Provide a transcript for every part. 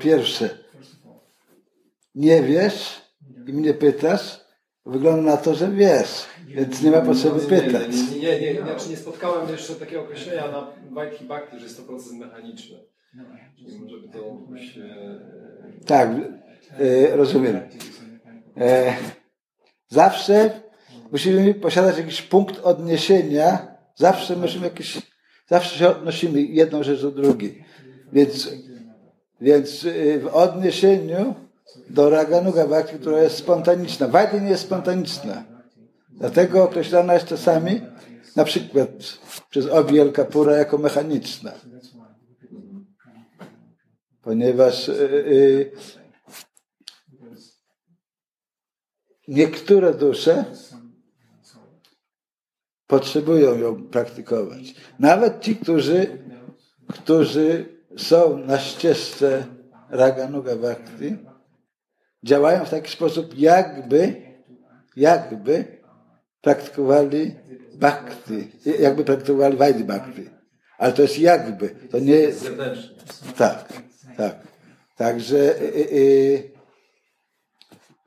pierwsze, nie wiesz i mnie pytasz, wygląda na to, że wiesz, więc nie ma potrzeby pytać. Nie, nie, nie, nie, znaczy nie spotkałem jeszcze takiego określenia na Vaidhi Bhakti, że jest to proces mechaniczny. To się... Tak, e, rozumiem. E, zawsze musimy posiadać jakiś punkt odniesienia, zawsze musimy jakiś, zawsze się odnosimy jedną rzecz do drugiej. Więc, więc e, w odniesieniu do Raganuga Bhakti, która jest spontaniczna. Wajdy nie jest spontaniczna. Dlatego określana jest czasami na przykład przez Obi Kapura jako mechaniczna. Ponieważ yy, niektóre dusze potrzebują ją praktykować. Nawet ci, którzy, którzy są na ścieżce Raganuga Bhakti, działają w taki sposób, jakby, jakby praktykowali bhakti, jakby praktykowali Vajdi Bhakti. Ale to jest jakby, to nie jest... Tak, tak. Także y, y, y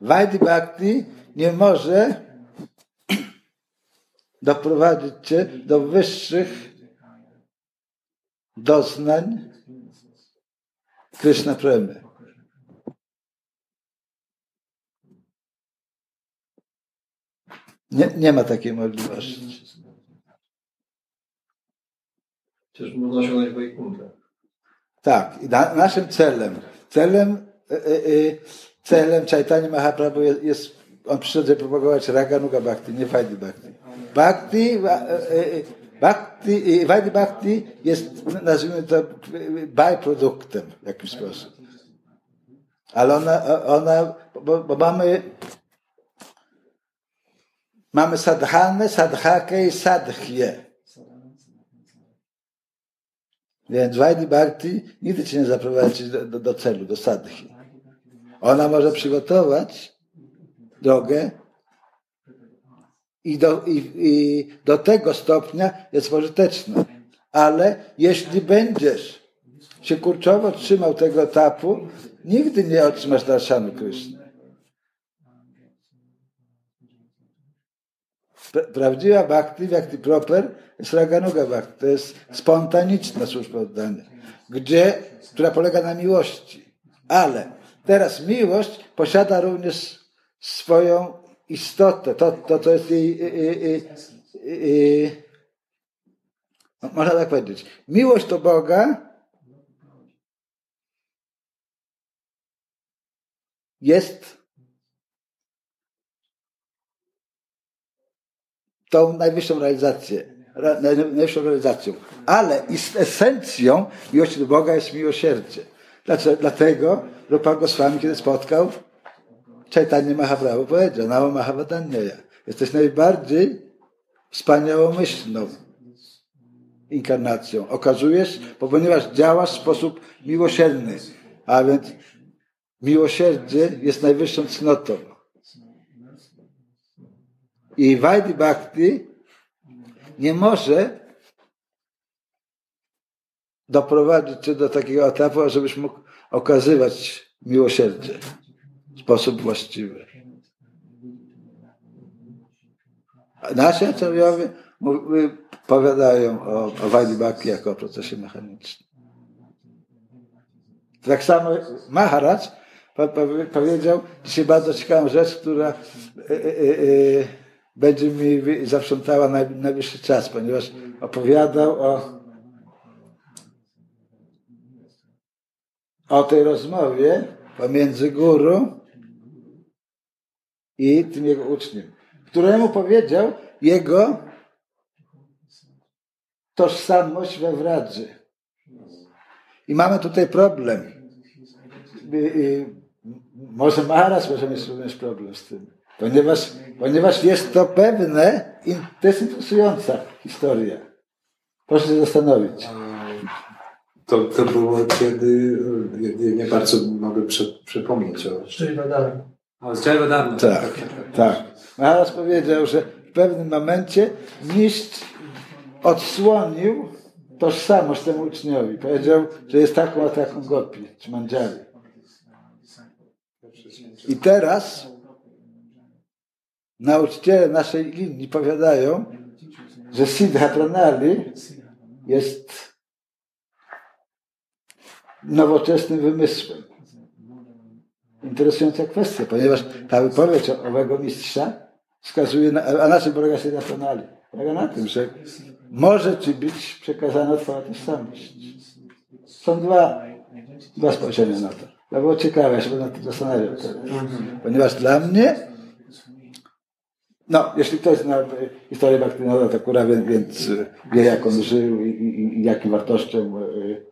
Vajdi Bhakti nie może doprowadzić cię do wyższych doznań Krishna Premy. Nie, nie ma takiej możliwości. Przecież można osiągnąć Wajkuntę. Tak. Na, naszym celem, celem, y, y, celem Chaitanya Mahaprabhu jest, jest on przyszedł propagować Raganuga Bhakti, nie Vaidhi Bhakti. Bhakti, Bhakti, Vaidhi Bhakti jest, nazwijmy to, byproduktem w jakiś sposób. Ale ona, ona bo, bo mamy Mamy sadhanę, sadhakę i sadhję. Więc Vajdi Bhakti nigdy cię nie zaprowadzi do, do, do celu, do sadhi. Ona może przygotować drogę i do, i, i do tego stopnia jest pożyteczna. Ale jeśli będziesz się kurczowo trzymał tego etapu, nigdy nie otrzymasz darszanu Kryszny. Prawdziwa bhakti, bhakti proper, jest raganuga bhakti. To jest spontaniczna służba oddania, gdzie, która polega na miłości. Ale teraz miłość posiada również swoją istotę. To, to, to jest jej, no, można tak powiedzieć. Miłość do Boga jest tą najwyższą realizację, najwyższą realizacją. Ale esencją miłości do Boga jest miłosierdzie. Dlaczego? Dlatego Rupa Goswami, kiedy spotkał Chaitanya Mahaprabhu, powiedział, Namo Mahavadanyaja, jesteś najbardziej wspaniałomyślną inkarnacją. Okazujesz, ponieważ działasz w sposób miłosierny. A więc miłosierdzie jest najwyższą cnotą. I Vaidhi Bhakti nie może doprowadzić cię do takiego etapu, żebyś mógł okazywać miłosierdzie sposób właściwy. Nasi acharyowie powiadają o, o Vaidhi Bhakti jako o procesie mechanicznym. Tak samo Maharaj powiedział dzisiaj bardzo ciekawą rzecz, która e, e, e, będzie mi zaprzątała najwyższy czas, ponieważ opowiadał o, o tej rozmowie pomiędzy guru i tym jego uczniem, któremu powiedział jego tożsamość we wradzy. I mamy tutaj problem. Może Maharas może mieć również problem z tym. Ponieważ, ponieważ jest to pewne, to jest interesująca historia. Proszę się zastanowić. To, to było kiedy, nie, nie bardzo mogę prze, przypomnieć o... Szczęść badany. O, z. Tak, tak. tak. Maharaj powiedział, że w pewnym momencie mistrz odsłonił tożsamość temu uczniowi. Powiedział, że jest taką a taką gopi, czy mandziari. I teraz nauczyciele naszej linii powiadają, że Siddha Pranali jest nowoczesnym wymysłem. Interesująca kwestia, ponieważ ta wypowiedź owego mistrza wskazuje na, a na czym polega Siddha Pranali? Polega na tym, że może ci być przekazana twoja tożsamość. Są dwa, dwa spojrzenia na to. To było ciekawe, ja się nad tym zastanawiał teraz. Ponieważ dla mnie, no, jeśli ktoś zna historię Baktynoda Takura, więc, więc wie, jak on żył i, i, i jakim wartościom y,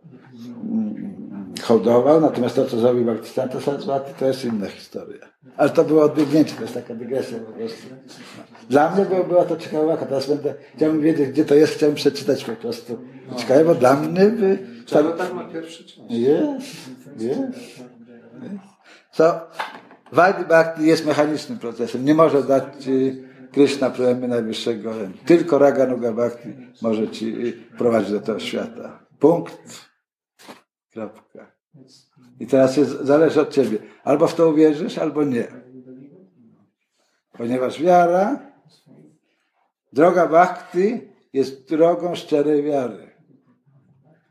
hołdował, natomiast to, co zrobił Bhaktisiddhanta Saraswati, to jest inna historia. Ale to było odbiegnięcie, to jest taka dygresja po prostu. Dla mnie było, była to ciekawa teraz będę, chciałbym wiedzieć, gdzie to jest, chciałbym przeczytać po prostu. Ciekawe, bo dla mnie... By, to, tak ma pierwszy część. Jest, jest. Co? Vaidhi Bhakti jest mechanicznym procesem. Nie może dać ci Krishna premii najwyższego. Tylko Raga Nuga Bhakti może ci prowadzić do tego świata. Punkt. Kropka. I teraz jest, zależy od ciebie. Albo w to uwierzysz, albo nie. Ponieważ wiara, droga bhakti jest drogą szczerej wiary.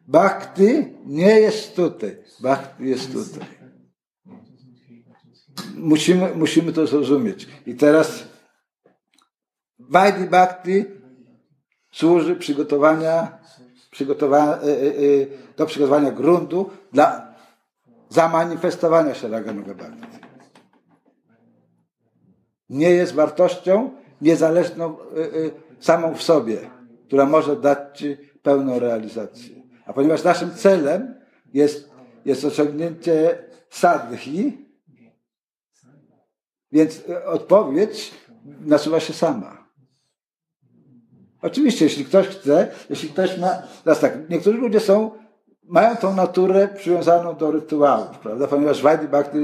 Bhakti nie jest tutaj. Bhakti jest tutaj. Musimy, musimy to zrozumieć. I teraz Vaidhi Bhakti służy przygotowania, przygotowania, e, e, e, do przygotowania gruntu dla zamanifestowania się Raganuga Bhakti. Nie jest wartością niezależną samą w sobie, która może dać Ci pełną realizację. A ponieważ naszym celem jest, jest osiągnięcie sadhi, więc odpowiedź nasuwa się sama. Oczywiście, jeśli ktoś chce, jeśli ktoś ma. Teraz tak, niektórzy ludzie są, mają tą naturę przywiązaną do rytuałów, prawda? Ponieważ Vaidhi Bhakti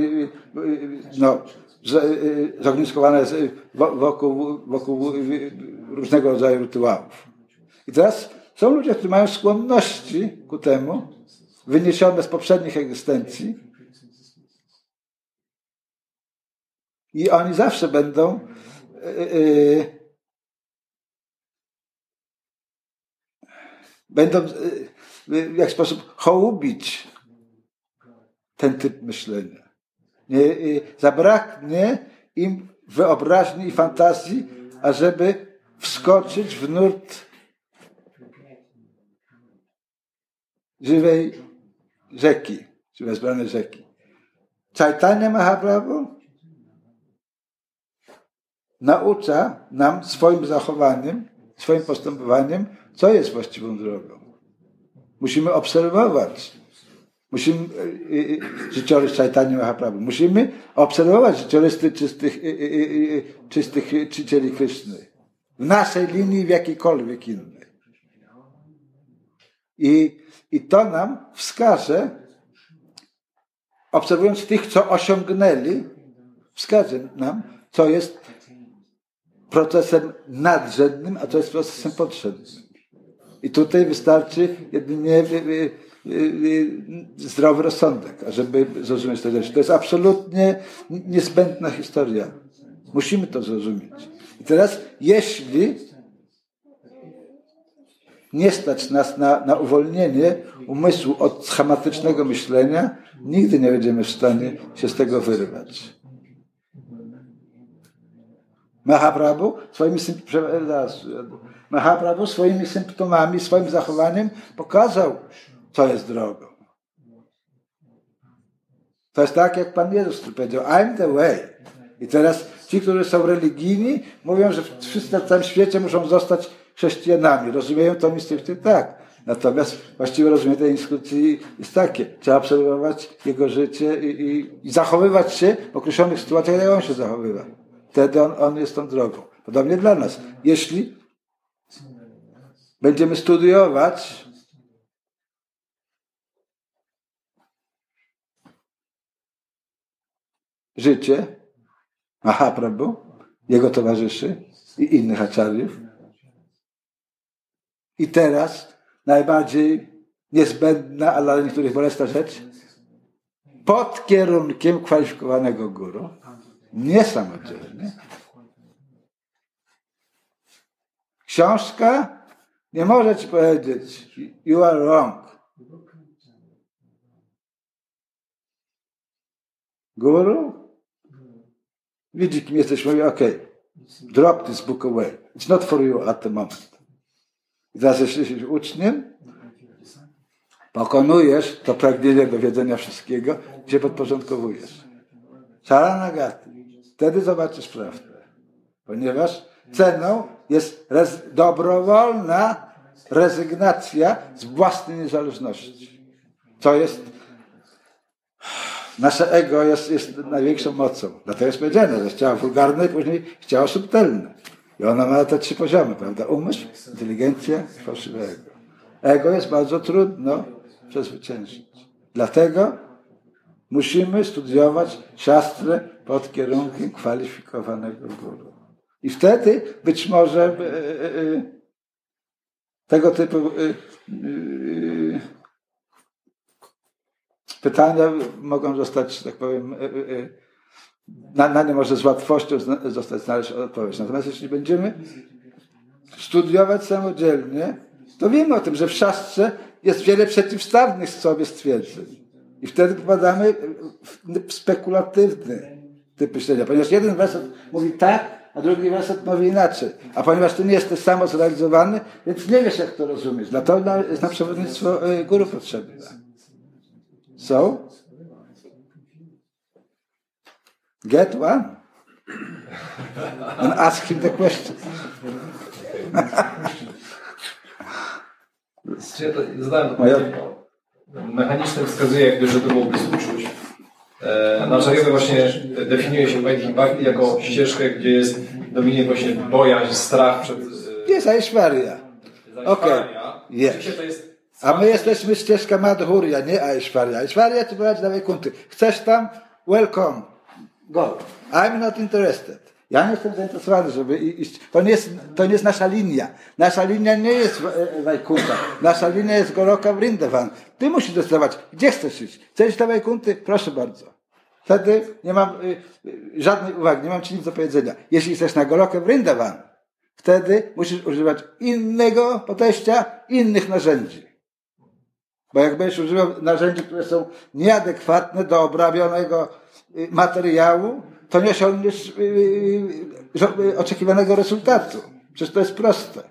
no, zogniskowane jest wokół, wokół różnego rodzaju rytuałów. I teraz są ludzie, którzy mają skłonności ku temu, wyniesione z poprzednich egzystencji. I oni zawsze będą będą w jakiś sposób hołubić ten typ myślenia. Nie, zabraknie im wyobraźni i fantazji, ażeby wskoczyć w nurt żywej rzeki, czy wezbranej rzeki. Chaitanya Mahaprabhu naucza nam swoim zachowaniem, swoim postępowaniem, co jest właściwą drogą. Musimy obserwować. Musimy y, życiorys Chaitanya Mahaprabhu. Musimy obserwować życiorysy czystych, czystych czcieli Kryszny. W naszej linii, w jakiejkolwiek innej. I i to nam wskaże, obserwując tych, co osiągnęli, wskaże nam, co jest procesem nadrzędnym, a co jest procesem podrzędnym. I tutaj wystarczy jedynie y, y, y, zdrowy rozsądek, ażeby zrozumieć te rzeczy. To jest absolutnie niezbędna historia. Musimy to zrozumieć. I teraz, jeśli nie stać nas na, na uwolnienie umysłu od schematycznego myślenia, nigdy nie będziemy w stanie się z tego wyrwać. Mahaprabhu swoimi, Mahaprabhu swoimi symptomami, swoim zachowaniem pokazał, co jest drogą. To jest tak, jak Pan Jezus powiedział, I'm the way. I teraz ci, którzy są religijni, mówią, że wszyscy na całym świecie muszą zostać chrześcijanami. Rozumieją to instynkty? Tak. Natomiast właściwe rozumienie tej instytucji jest takie. Trzeba obserwować jego życie i, i, i zachowywać się w określonych sytuacjach, jak on się zachowywa. Wtedy on, on jest tą drogą. Podobnie dla nas. Jeśli będziemy studiować życie Mahaprabhu, jego towarzyszy i innych aczariów, i teraz najbardziej niezbędna, ale dla niektórych bolesna rzecz. pod kierunkiem kwalifikowanego guru, nie samodzielnie. Książka nie może ci powiedzieć, you are wrong. Guru widzi, kim jesteś, mówi, ok, drop this book away. It's not for you at the moment. I teraz jesteś uczniem, pokonujesz to pragnienie do wiedzenia wszystkiego, gdzie podporządkowujesz. Charanagati. Wtedy zobaczysz prawdę. Ponieważ ceną jest rez dobrowolna rezygnacja z własnej niezależności. Co jest nasze ego jest, jest największą mocą. Dlatego jest powiedziane, że ciało wulgarne i później ciało subtelne. I ona ma te trzy poziomy, prawda? Umysł, inteligencja, fałszywe ego. Ego jest bardzo trudno przezwyciężyć. Dlatego musimy studiować siostrę pod kierunkiem kwalifikowanego guru. I wtedy być może e, e, e, tego typu pytania mogą zostać, tak powiem, na, na nie może z łatwością zostać znaleźć odpowiedź. Natomiast jeśli będziemy studiować samodzielnie, to wiemy o tym, że w szastrze jest wiele przeciwstawnych sobie stwierdzeń. I wtedy popadamy w spekulatywny typ myślenia, ponieważ jeden werset mówi tak, a drugi werset mówi inaczej. A ponieważ ty nie jesteś samo zrealizowany, więc nie wiesz, jak to rozumieć. Dlatego jest na przewodnictwo y, guru potrzebne. So, get one and ask him the question. To zadałem to pytanie. Mechanicznym wskazuje, jakby, że to byłoby współczuć. E, Naczeliowy właśnie definiuje się Vaidhi Bhakti jako ścieżkę, gdzie jest dominuje właśnie bojaźń, strach przed... E, jest Aishwarya. Okej. Okay. A my jesteśmy ścieżka Madhurya, nie Aishwarya. Aishwarya ci prowadzi do Wajkunty. Chcesz tam? Welcome. Go. I'm not interested. Ja nie jestem zainteresowany, żeby iść. To nie jest, to nie jest nasza linia. Nasza linia nie jest Wajkunta. Nasza linia jest Goroka Vrindavan. Ty musisz decydować, gdzie chcesz iść. Chcesz iść do Wajkunty? Proszę bardzo. Wtedy nie mam y, y, żadnej uwagi, nie mam ci nic do powiedzenia. Jeśli chcesz na Gorokę Vrindavan, wtedy musisz używać innego podejścia, innych narzędzi. Bo jak będziesz używał narzędzi, które są nieadekwatne do obrabionego y, materiału, to nie osiągniesz oczekiwanego rezultatu. Przecież to jest proste.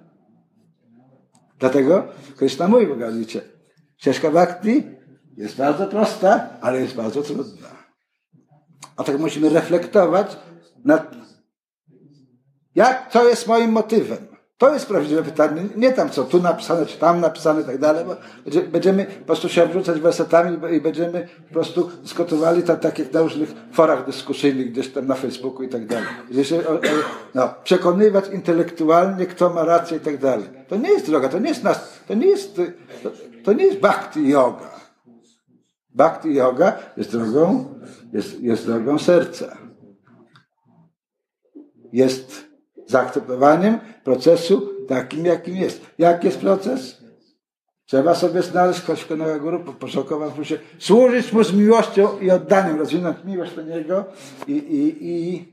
Dlatego Krishna mówi w Galicie, ścieżka bhakti jest bardzo prosta, ale jest bardzo trudna. A tak musimy reflektować nad jak, co jest moim motywem. To jest prawdziwe pytanie. Nie tam, co tu napisane, czy tam napisane i tak dalej, bo będziemy po prostu się wrzucać wersetami i będziemy po prostu dyskutowali tak, tak jak na różnych forach dyskusyjnych, gdzieś tam na Facebooku i tak dalej. No, przekonywać intelektualnie, kto ma rację i tak dalej. To nie jest droga, to nie jest nas, to nie jest, to, to nie jest bhakti yoga. Bhakti yoga jest drogą, jest, jest drogą serca. Jest zaakceptowaniem procesu takim, jakim jest. Jaki jest proces? Trzeba sobie znaleźć kwalifikowanego guru, poszukować mu się, służyć mu z miłością i oddaniem, rozwinąć miłość do niego i, i, i,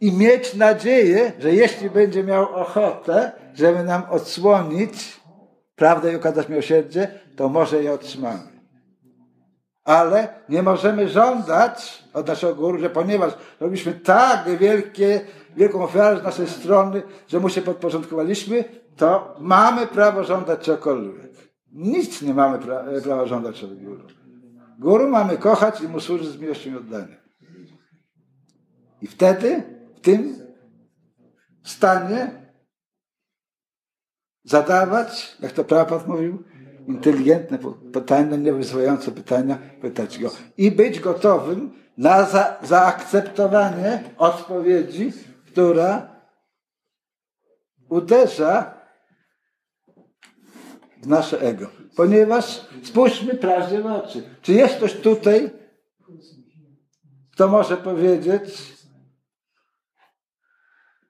i mieć nadzieję, że jeśli będzie miał ochotę, żeby nam odsłonić prawdę i okazać miłosierdzie, to może je otrzymamy. Ale nie możemy żądać od naszego guru, że ponieważ robiliśmy tak wielkie wielką ofiarę z naszej strony, że mu się podporządkowaliśmy, to mamy prawo żądać czegokolwiek. Nic nie mamy pra prawa żądać od guru. Guru mamy kochać i mu służyć z miłością i oddaniem. I wtedy, w tym stanie zadawać, jak to Prabhupada mówił, inteligentne pytania, niewyzywające pytania, pytać go. I być gotowym na za, zaakceptowanie odpowiedzi, która uderza w nasze ego. Ponieważ spójrzmy prawdzie w oczy. Czy jest ktoś tutaj, kto może powiedzieć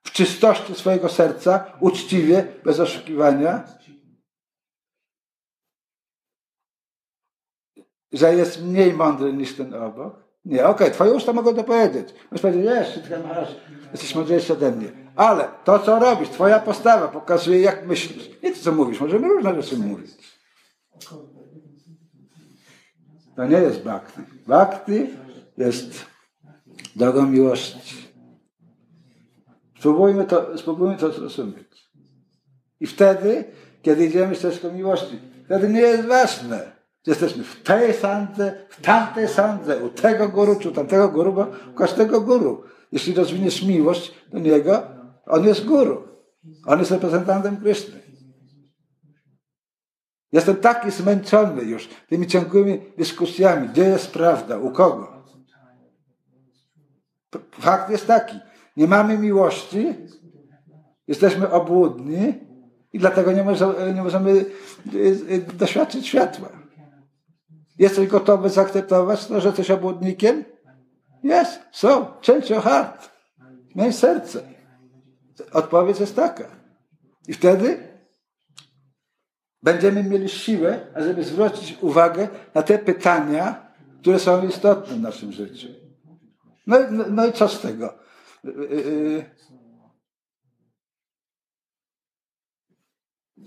w czystości swojego serca, uczciwie, bez oszukiwania, że jest mniej mądry niż ten obok. Nie, okej, okay, twoje usta mogą to powiedzieć. Możesz powiedzieć, jeszcze ty masz, jesteś mądrzejszy ode mnie. Ale to, co robisz, twoja postawa pokazuje, jak myślisz. Nie to, co mówisz, możemy różne rzeczy mówić. To nie jest bhakti. Bhakti jest drogą miłości. Spróbujmy to, spróbujmy to zrozumieć. I wtedy, kiedy idziemy ścieżką miłości, wtedy nie jest ważne, jesteśmy w tej sandze, w tamtej sandze, u tego guru, czy u tamtego guru, bo każdego guru. Jeśli rozwiniesz miłość do niego, on jest guru. On jest reprezentantem Kryszny. Jestem taki zmęczony już tymi ciągłymi dyskusjami, gdzie jest prawda, u kogo. Fakt jest taki, nie mamy miłości, jesteśmy obłudni i dlatego nie możemy, nie możemy y, y, doświadczyć światła. Jesteś gotowy zaakceptować to, że jesteś obłudnikiem? Jest, so, change your heart. Miej serce. Odpowiedź jest taka. I wtedy będziemy mieli siłę, ażeby zwrócić uwagę na te pytania, które są istotne w naszym życiu. No, no, no i co z tego? Y, y, y,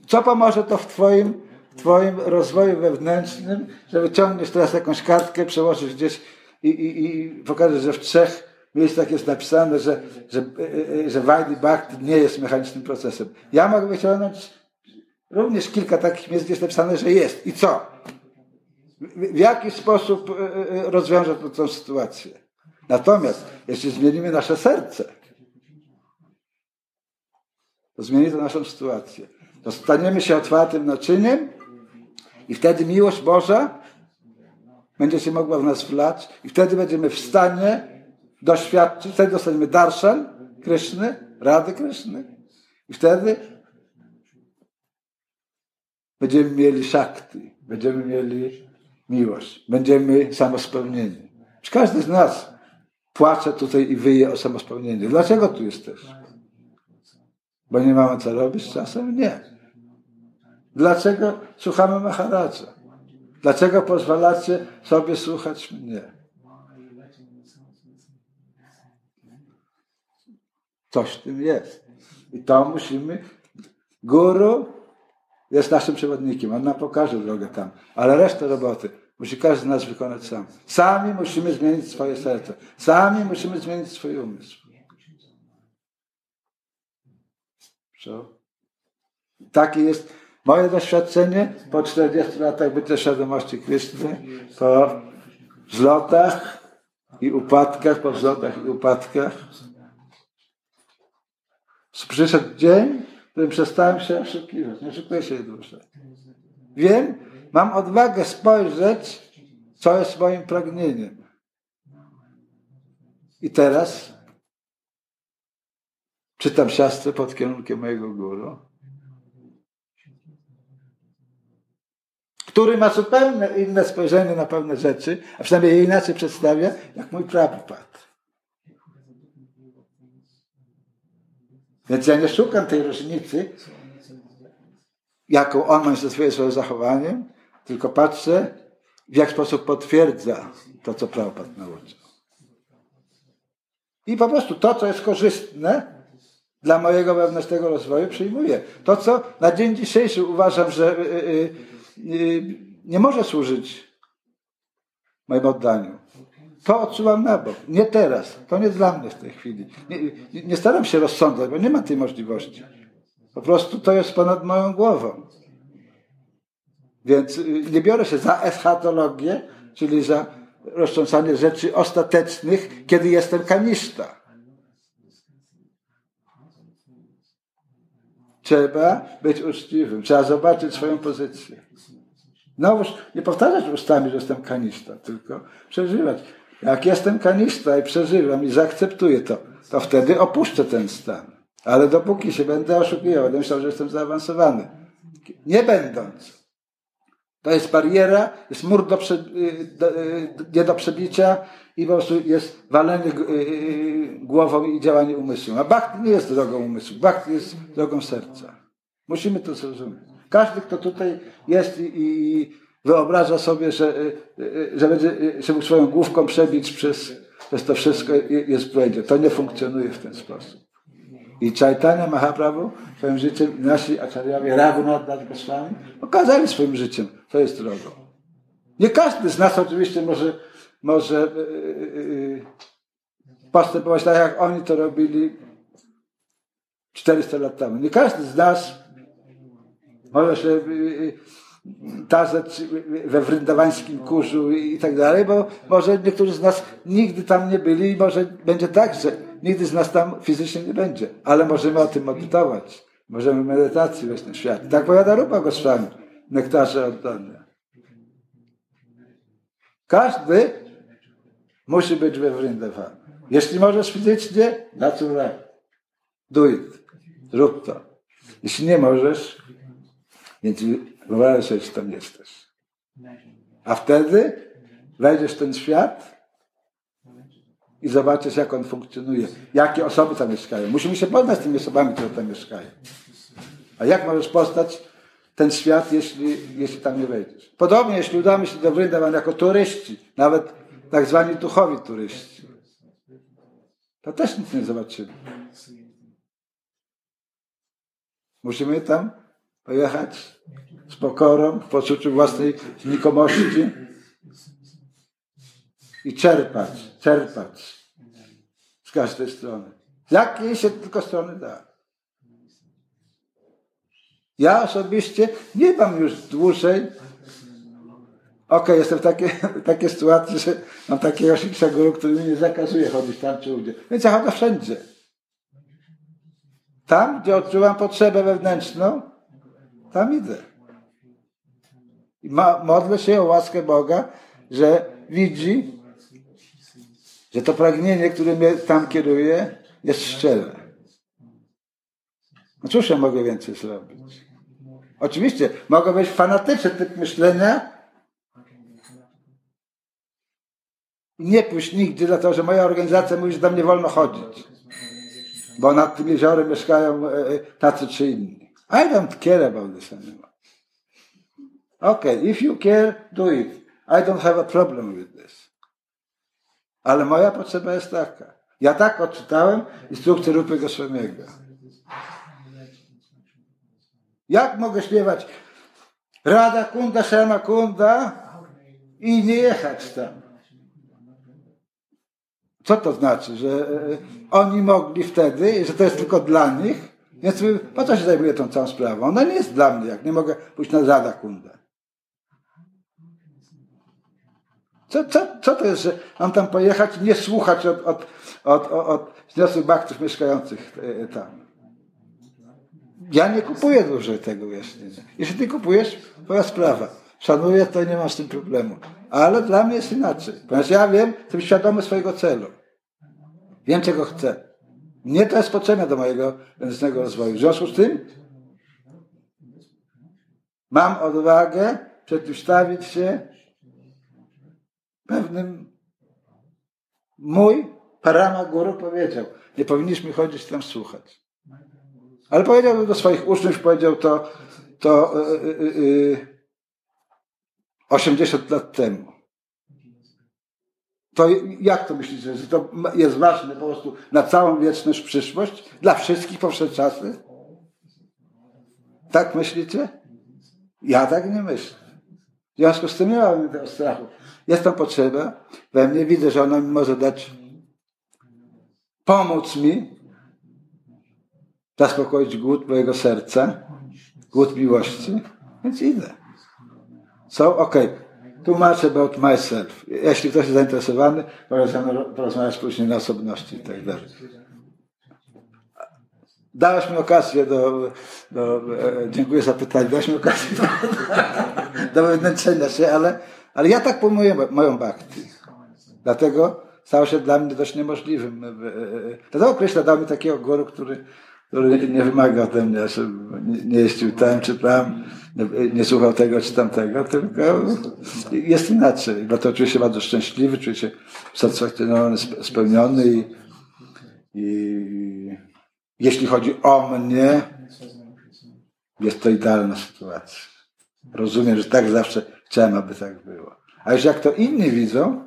co pomoże to w Twoim, twoim rozwoju wewnętrznym, że wyciągniesz teraz jakąś kartkę, przełożysz gdzieś i, i, i pokażesz, że w trzech miejscach jest napisane, że, że, że Vajdi Bhakti nie jest mechanicznym procesem. Ja mogę wyciągnąć również kilka takich miejsc, gdzie jest napisane, że jest. I co? W jaki sposób rozwiąże to tę sytuację? Natomiast jeśli zmienimy nasze serce, to zmieni to naszą sytuację. To staniemy się otwartym naczyniem i wtedy miłość Boża będzie się mogła w nas wlać i wtedy będziemy w stanie doświadczyć, wtedy dostaniemy darshan Kryszny, Rady Kryszny i wtedy będziemy mieli szakty, będziemy mieli miłość, będziemy samospełnieni. Każdy z nas płacze tutaj i wyje o samospełnieniu. Dlaczego tu jesteś? Bo nie mamy co robić czasem? Nie. Dlaczego słuchamy Maharadza? Dlaczego pozwalacie sobie słuchać mnie? Coś w tym jest. I to musimy. Guru jest naszym przewodnikiem. On nam pokaże drogę tam. Ale resztę roboty Musi każdy z nas wykonać sam. Sami musimy zmienić swoje serce. Sami musimy zmienić swój umysł. Co? Takie jest moje doświadczenie po 40 latach bycia świadomości Kryszny, po wzlotach i upadkach, po wzlotach i upadkach. Przyszedł dzień, w którym przestałem się oszukiwać. Nie oszukuję się dłużej. Wiem, mam odwagę spojrzeć, co jest moim pragnieniem. I teraz czytam siastrę pod kierunkiem mojego guru, który ma zupełnie inne spojrzenie na pewne rzeczy, a przynajmniej je inaczej przedstawia, jak mój Prabhupada. Więc ja nie szukam tej różnicy, jaką on ma ze swoim zachowaniem, tylko patrzę, w jaki sposób potwierdza to, co Prabhupada nauczył. I po prostu to, co jest korzystne dla mojego wewnętrznego rozwoju, przyjmuję. To, co na dzień dzisiejszy uważam, że y, y, y, nie może służyć moim oddaniu, to odsuwam na bok. Nie teraz. To nie dla mnie w tej chwili. Nie, nie, nie staram się rozsądzać, bo nie ma tej możliwości. Po prostu to jest ponad moją głową. Więc y, nie biorę się za eschatologię, czyli za roztrząsanie rzeczy ostatecznych, kiedy jestem kanista. Trzeba być uczciwym, trzeba zobaczyć swoją pozycję. No, nie powtarzać ustami, że jestem kanista, tylko przeżywać. Jak jestem kanista i przeżywam i zaakceptuję to, to wtedy opuszczę ten stan. Ale dopóki się będę oszukiwał, będę myślał, że jestem zaawansowany. Nie będąc, to jest bariera, jest mur do, prze, y, do, y, nie do przebicia i po prostu jest walenie y, głową i działanie umysłu. A bhakti nie jest drogą umysłu, bhakti jest drogą serca. Musimy to zrozumieć. Każdy, kto tutaj jest i, i wyobraża sobie, że, y, y, że będzie się swoją główką przebić przez, przez to wszystko jest będzie. To nie funkcjonuje w ten sposób. I Chaitanya Mahaprabhu swoim życiem, nasi acharyowie Raghunatha Goswami pokazali swoim życiem, co jest drogą. Nie każdy z nas oczywiście może, może yy, postępować tak, jak oni to robili 400 lat temu. Nie każdy z nas może się tarzać we wryndawańskim kurzu i tak dalej, bo może niektórzy z nas nigdy tam nie byli i może będzie tak, że nigdy z nas tam fizycznie nie będzie, ale możemy o tym medytować. Możemy medytacji wejść na świat. Tak powiada Rupa Goswami, nektarze oddane. Każdy musi być we Vrindavan. Jeśli możesz fizycznie, naturalnie. Do it. Zrób to. Jeśli nie możesz, więc wyobraź sobie, że tam jesteś. A wtedy wejdziesz w ten świat i zobaczysz, jak on funkcjonuje. Jakie osoby tam mieszkają. Musimy się poznać z tymi osobami, które tam mieszkają. A jak możesz poznać ten świat, jeśli, jeśli tam nie wejdziesz? Podobnie, jeśli udamy się do Wryndawan jako turyści, nawet tak zwani duchowi turyści, to też nic nie zobaczymy. Musimy tam pojechać z pokorą, w poczuciu własnej znikomości i czerpać, czerpać z każdej strony. Z jakiej się tylko strony da. Ja osobiście nie mam już dłużej. Okej, okay, jestem w takiej, takiej sytuacji, że mam takiego Shiksha Guru, który mi nie zakazuje chodzić tam czy ugdzie. Więc ja chodzę wszędzie. Tam, gdzie odczuwam potrzebę wewnętrzną, tam idę. I ma, modlę się o łaskę Boga, że widzi, że to pragnienie, które mnie tam kieruje, jest szczere. No cóż ja mogę więcej zrobić? Oczywiście, mogę być fanatyczny typ myślenia i nie pójść nigdzie, dlatego że moja organizacja mówi, że tam nie wolno chodzić. Bo nad tym jeziorem mieszkają e, e, tacy czy inni. I don't care about this anymore. Okay, if you care, do it. I don't have a problem with this. Ale moja potrzeba jest taka. Ja tak odczytałem instrukcję Rupy Goswamiego. Jak mogę śpiewać Rada Kunda, Shama Kunda i nie jechać tam? Co to znaczy? Że e, oni mogli wtedy, że to jest tylko dla nich, więc po co się zajmuję tą całą sprawą? Ona nie jest dla mnie, jak nie mogę pójść na Rada Kunda. Co, co, co to jest, że mam tam pojechać i nie słuchać od, od, od, od, od baktów mieszkających e, tam? Ja nie kupuję dłużej tego jeszcze. Jeśli ty kupujesz, twoja sprawa. Szanuję, to nie mam z tym problemu. Ale dla mnie jest inaczej. Ponieważ ja wiem, jestem świadomy swojego celu. Wiem, czego chcę. Mnie to jest potrzebne do mojego wewnętrznego rozwoju. W związku z tym mam odwagę przeciwstawić się pewnym mój Parama Guru powiedział, nie powinniśmy chodzić tam słuchać. Ale powiedział do swoich uczniów, powiedział to, to yy, yy, 80 lat temu. To jak to myślicie, że to jest ważne po prostu na całą wieczność, przyszłość? Dla wszystkich powszedł czasy? Tak myślicie? Ja tak nie myślę. W związku z tym nie mam tego strachu. Jest tam potrzeba we mnie, widzę, że ona mi może dać, pomóc mi zaspokoić głód mojego serca, głód miłości, więc idę. So, okej, okay. tłumaczę about myself. Jeśli ktoś jest zainteresowany, możemy porozmawiać później na osobności i tak dalej. Dałeś mi okazję do, do e, dziękuję za pytanie, dałeś mi okazję do, do wywnętrzenia się, ale, ale ja tak pojmuję moją bakti. Dlatego stało się dla mnie dość niemożliwym. E, e, dlatego Kryszna dał mi takiego guru, który, który nie wymaga ode mnie, żebym nie jeździł tam czy tam, nie słuchał tego czy tamtego, tylko jest inaczej. Dlatego czuję się bardzo szczęśliwy, czuję się satysfakcjonowany, spełniony i, i jeśli chodzi o mnie, jest to idealna sytuacja. Rozumiem, że tak zawsze Czemu aby tak było? A już jak to inni widzą,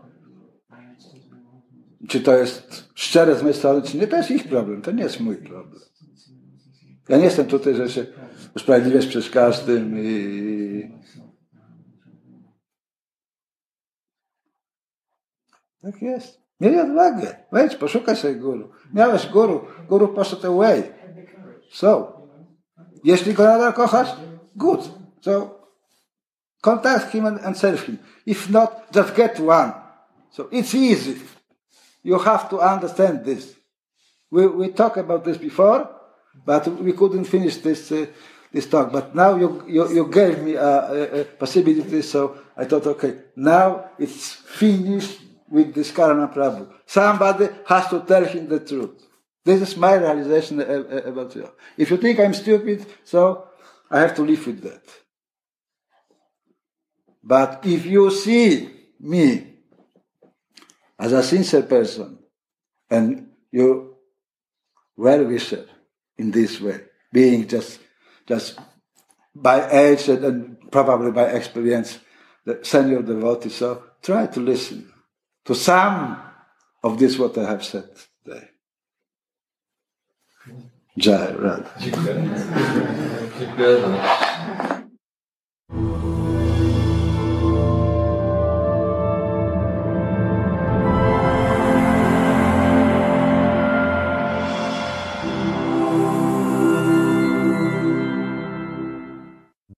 czy to jest szczere z mojej strony, czy nie, to jest ich problem, to nie jest mój problem. Ja nie jestem tutaj, że się usprawiedliwiać przed każdym i... Tak jest. Mieli odwagę. Wejdź, poszukaj sobie guru. Miałeś guru, guru poszedł away. So, jeśli go nadal kochasz, good. So, contact him and, and serve him. If not, just get one. So it's easy. You have to understand this. We, we talked about this before, but we couldn't finish this uh, this talk. But now you you, you gave me a, a, possibility, so I thought, okay, now it's finished with this Karana Prabhu. Somebody has to tell him the truth. This is my realization about you. If you think I'm stupid, so I have to live with that. But if you see me as a sincere person and you well wisher in this way, being just just by age and probably by experience the senior devotee, so try to listen to some of this what I have said today. Jai Radha.